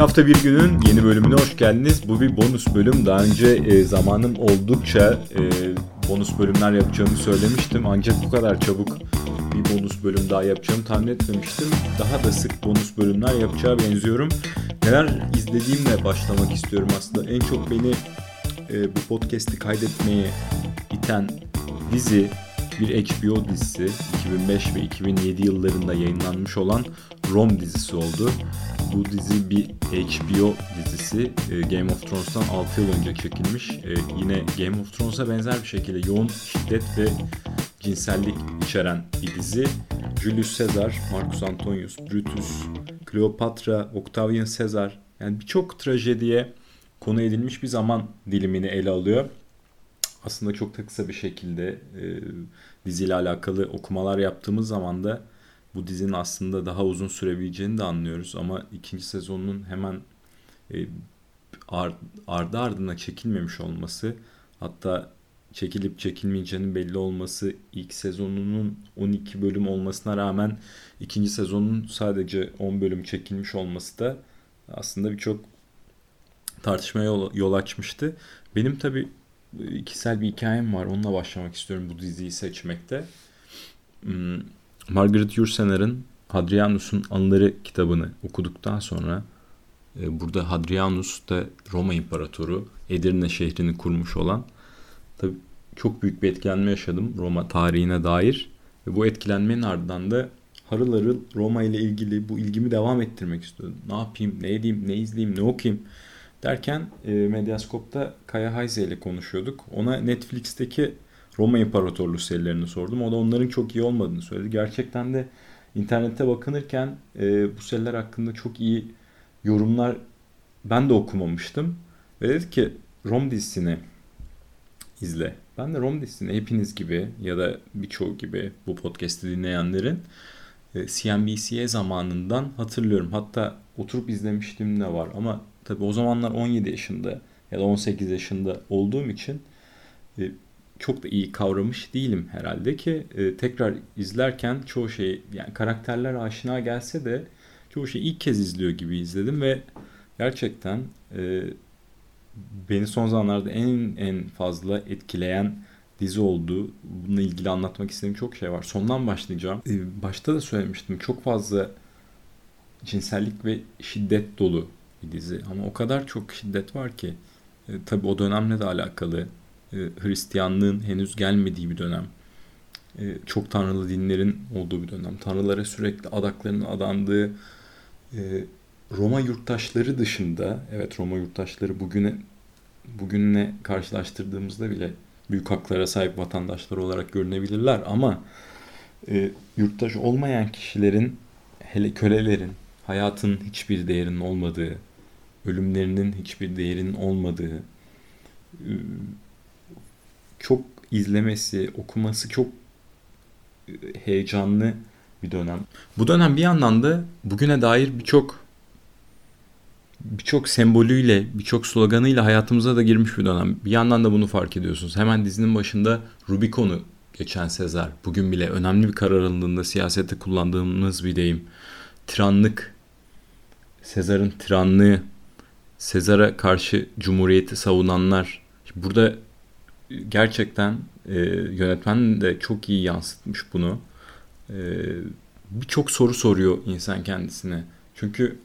Hafta bir günün yeni bölümüne hoş geldiniz. Bu bir bonus bölüm. Daha önce e, zamanım oldukça e, bonus bölümler yapacağımı söylemiştim. Ancak bu kadar çabuk bir bonus bölüm daha yapacağımı tahmin etmemiştim. Daha da sık bonus bölümler yapacağı benziyorum. Neler izlediğimle başlamak istiyorum aslında. En çok beni e, bu podcast'i kaydetmeye iten dizi bir HBO dizisi 2005 ve 2007 yıllarında yayınlanmış olan Rom dizisi oldu. Bu dizi bir HBO dizisi. E, Game of Thrones'tan 6 yıl önce çekilmiş. E, yine Game of Thrones'a benzer bir şekilde yoğun şiddet ve cinsellik içeren bir dizi. Julius Caesar, Marcus Antonius, Brutus, Kleopatra, Octavian Caesar yani birçok trajediye konu edilmiş bir zaman dilimini ele alıyor. Aslında çok da kısa bir şekilde e, diziyle alakalı okumalar yaptığımız zaman da bu dizinin aslında daha uzun sürebileceğini de anlıyoruz. Ama ikinci sezonun hemen e, ar, ardı ardına çekilmemiş olması hatta çekilip çekilmeyeceğinin belli olması ilk sezonunun 12 bölüm olmasına rağmen ikinci sezonun sadece 10 bölüm çekilmiş olması da aslında birçok tartışmaya yol, yol açmıştı. Benim tabi kişisel bir hikayem var. Onunla başlamak istiyorum bu diziyi seçmekte. Hmm, Margaret Yursener'ın Hadrianus'un Anıları kitabını okuduktan sonra e, burada Hadrianus da Roma İmparatoru Edirne şehrini kurmuş olan tabi çok büyük bir etkilenme yaşadım Roma tarihine dair ve bu etkilenmenin ardından da harıl harıl Roma ile ilgili bu ilgimi devam ettirmek istiyordum. Ne yapayım, ne edeyim, ne izleyeyim, ne okuyayım derken e, Medyascope'da Kaya Hayze ile konuşuyorduk. Ona Netflix'teki Roma İmparatorluğu serilerini sordum. O da onların çok iyi olmadığını söyledi. Gerçekten de internette bakınırken e, bu seriler hakkında çok iyi yorumlar ben de okumamıştım. Ve dedi ki Rom dizisini izle. Ben de Rom dizisini hepiniz gibi ya da birçoğu gibi bu podcast'i dinleyenlerin e, CNBC'ye zamanından hatırlıyorum. Hatta oturup izlemiştim de var ama tabii o zamanlar 17 yaşında ya da 18 yaşında olduğum için e, çok da iyi kavramış değilim herhalde ki e, tekrar izlerken çoğu şey yani karakterler aşina gelse de çoğu şeyi ilk kez izliyor gibi izledim ve gerçekten e, beni son zamanlarda en en fazla etkileyen dizi oldu. Bununla ilgili anlatmak istediğim çok şey var. Sondan başlayacağım. E, başta da söylemiştim çok fazla cinsellik ve şiddet dolu bir dizi ama o kadar çok şiddet var ki e, tabii o dönemle de alakalı e, Hristiyanlığın henüz gelmediği bir dönem. E, çok tanrılı dinlerin olduğu bir dönem. Tanrılara sürekli adaklarının adandığı e, Roma yurttaşları dışında, evet Roma yurttaşları bugüne bugünle karşılaştırdığımızda bile büyük haklara sahip vatandaşlar olarak görünebilirler ama e, yurttaş olmayan kişilerin hele kölelerin hayatın hiçbir değerinin olmadığı, ölümlerinin hiçbir değerinin olmadığı, çok izlemesi, okuması çok e, heyecanlı bir dönem. Bu dönem bir yandan da bugüne dair birçok birçok sembolüyle, birçok sloganıyla hayatımıza da girmiş bir dönem. Bir yandan da bunu fark ediyorsunuz. Hemen dizinin başında Rubicon'u geçen Sezar. Bugün bile önemli bir karar alındığında siyasette kullandığımız bir deyim. Tiranlık, Sezar'ın tiranlığı, Sezar'a karşı cumhuriyeti savunanlar. Burada gerçekten e, yönetmen de çok iyi yansıtmış bunu. E, Birçok soru soruyor insan kendisine. Çünkü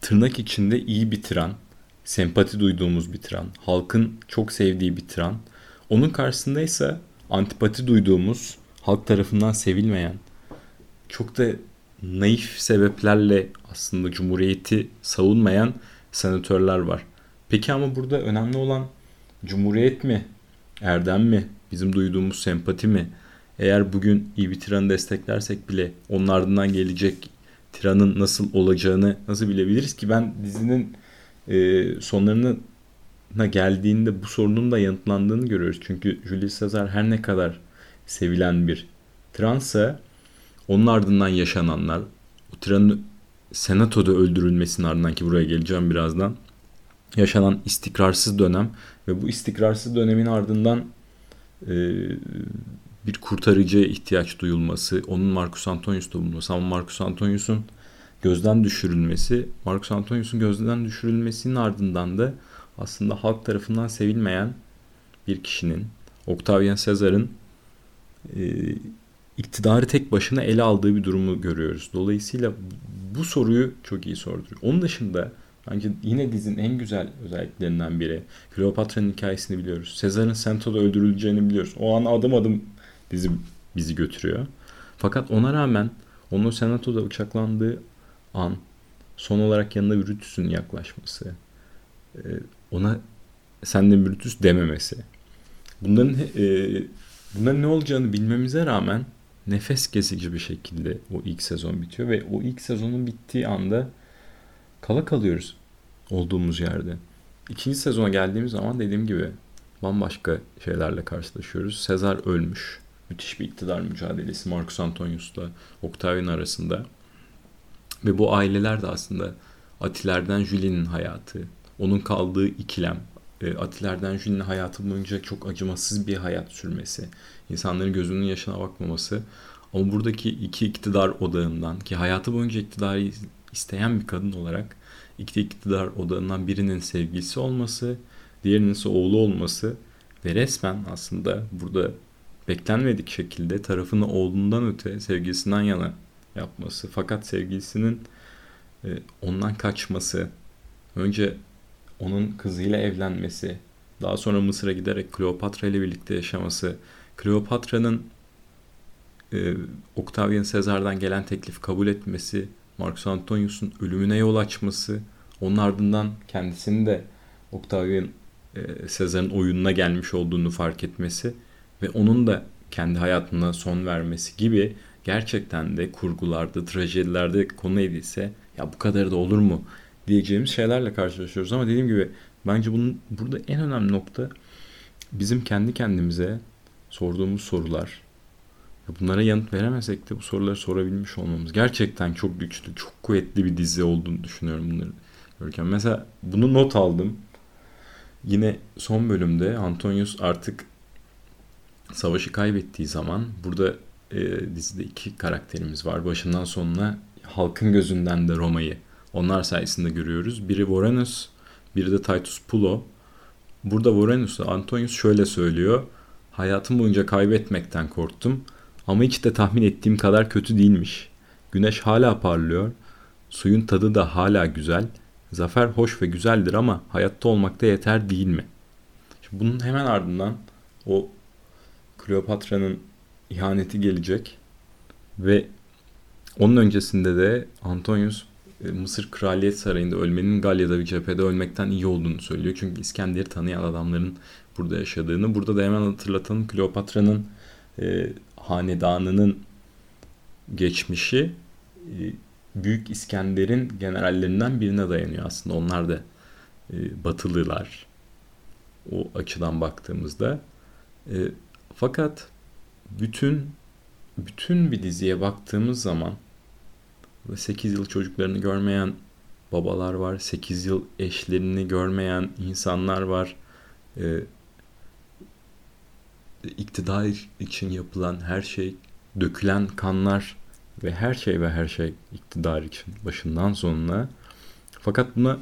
tırnak içinde iyi bir tiran, sempati duyduğumuz bir tiran, halkın çok sevdiği bir tiran. Onun karşısında ise antipati duyduğumuz, halk tarafından sevilmeyen, çok da naif sebeplerle aslında cumhuriyeti savunmayan senatörler var. Peki ama burada önemli olan Cumhuriyet mi? Erdem mi? Bizim duyduğumuz sempati mi? Eğer bugün iyi bir tiranı desteklersek bile onun ardından gelecek tiranın nasıl olacağını nasıl bilebiliriz ki ben dizinin e, sonlarına geldiğinde bu sorunun da yanıtlandığını görüyoruz. Çünkü Julius Caesar her ne kadar sevilen bir tiransa onun ardından yaşananlar o tiranın senatoda öldürülmesinin ardından ki buraya geleceğim birazdan yaşanan istikrarsız dönem ve bu istikrarsız dönemin ardından e, bir kurtarıcıya ihtiyaç duyulması, onun Marcus Antonius'ta bulunması ama Marcus Antonius'un gözden düşürülmesi, Marcus Antonius'un gözden düşürülmesinin ardından da aslında halk tarafından sevilmeyen bir kişinin, Octavian Caesar'ın e, iktidarı tek başına ele aldığı bir durumu görüyoruz. Dolayısıyla bu soruyu çok iyi sorduruyor. Onun dışında bence yine dizinin en güzel özelliklerinden biri. Kleopatra'nın hikayesini biliyoruz. Sezar'ın Sento'da öldürüleceğini biliyoruz. O an adım adım dizi bizi götürüyor. Fakat ona rağmen onun senatoda bıçaklandığı an son olarak yanında Brutus'un yaklaşması e, ona sen de Brutus dememesi bunların e, bunların ne olacağını bilmemize rağmen nefes kesici bir şekilde o ilk sezon bitiyor ve o ilk sezonun bittiği anda kala kalıyoruz olduğumuz yerde. İkinci sezona geldiğimiz zaman dediğim gibi bambaşka şeylerle karşılaşıyoruz. Sezar ölmüş. Müthiş bir iktidar mücadelesi Marcus Antonius'la Octavian arasında. Ve bu aileler de aslında Atiler'den Julie'nin hayatı, onun kaldığı ikilem, e, Atiler'den Julie'nin hayatı boyunca çok acımasız bir hayat sürmesi, insanların gözünün yaşına bakmaması. Ama buradaki iki iktidar odağından ki hayatı boyunca iktidarı isteyen bir kadın olarak iki iktidar odağından birinin sevgilisi olması, diğerinin ise oğlu olması ve resmen aslında burada beklenmedik şekilde tarafını oğlundan öte sevgilisinden yana yapması. Fakat sevgilisinin e, ondan kaçması, önce onun kızıyla evlenmesi, daha sonra Mısır'a giderek Kleopatra ile birlikte yaşaması, Kleopatra'nın e, Octavian Sezar'dan gelen teklifi kabul etmesi, Marcus Antonius'un ölümüne yol açması, onun ardından kendisini de Octavian e, Sezar'ın oyununa gelmiş olduğunu fark etmesi ve onun da kendi hayatına son vermesi gibi gerçekten de kurgularda, trajedilerde konu edilse ya bu kadar da olur mu diyeceğimiz şeylerle karşılaşıyoruz. Ama dediğim gibi bence bunun burada en önemli nokta bizim kendi kendimize sorduğumuz sorular. Bunlara yanıt veremesek de bu soruları sorabilmiş olmamız. Gerçekten çok güçlü, çok kuvvetli bir dizi olduğunu düşünüyorum bunları görürken. Mesela bunu not aldım. Yine son bölümde Antonius artık savaşı kaybettiği zaman burada e, dizide iki karakterimiz var. Başından sonuna halkın gözünden de Roma'yı onlar sayesinde görüyoruz. Biri Vorenus, biri de Titus Pulo. Burada Vorenus'a Antonius şöyle söylüyor. Hayatım boyunca kaybetmekten korktum ama hiç de tahmin ettiğim kadar kötü değilmiş. Güneş hala parlıyor, suyun tadı da hala güzel. Zafer hoş ve güzeldir ama hayatta olmakta yeter değil mi? Şimdi bunun hemen ardından o Kleopatra'nın ihaneti gelecek ve onun öncesinde de Antonius e, Mısır Kraliyet Sarayı'nda ölmenin Galya'da bir cephede ölmekten iyi olduğunu söylüyor. Çünkü İskender'i tanıyan adamların burada yaşadığını. Burada da hemen hatırlatalım Kleopatra'nın e, hanedanının geçmişi e, Büyük İskender'in generallerinden birine dayanıyor aslında. Onlar da e, batılılar o açıdan baktığımızda. E, fakat bütün bütün bir diziye baktığımız zaman 8 yıl çocuklarını görmeyen babalar var. 8 yıl eşlerini görmeyen insanlar var. İktidar için yapılan her şey, dökülen kanlar ve her şey ve her şey iktidar için başından sonuna. Fakat buna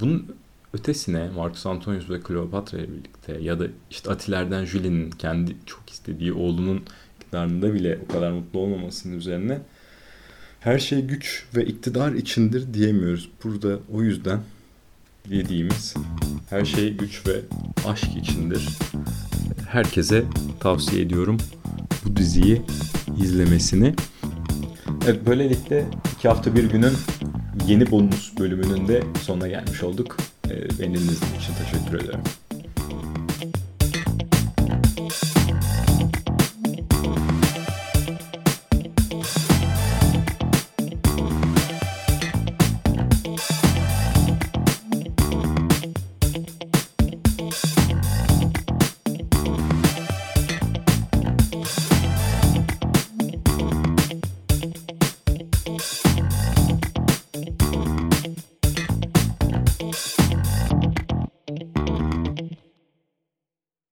bunun ötesine Marcus Antonius ve Kleopatra ile birlikte ya da işte Atiler'den Julie'nin kendi çok istediği oğlunun iktidarında bile o kadar mutlu olmamasının üzerine her şey güç ve iktidar içindir diyemiyoruz. Burada o yüzden dediğimiz her şey güç ve aşk içindir. Herkese tavsiye ediyorum bu diziyi izlemesini. Evet böylelikle iki hafta bir günün yeni bonus bölümünün de sonuna gelmiş olduk. Ee, beni için teşekkür ederim.